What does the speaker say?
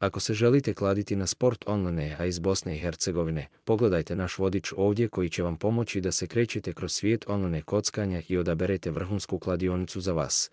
Ako se želite kladiti na sport online, a iz Bosne i Hercegovine, pogledajte naš vodič ovdje koji će vam pomoći da se krećete kroz svijet online kockanja i odaberete vrhunsku kladionicu za vas.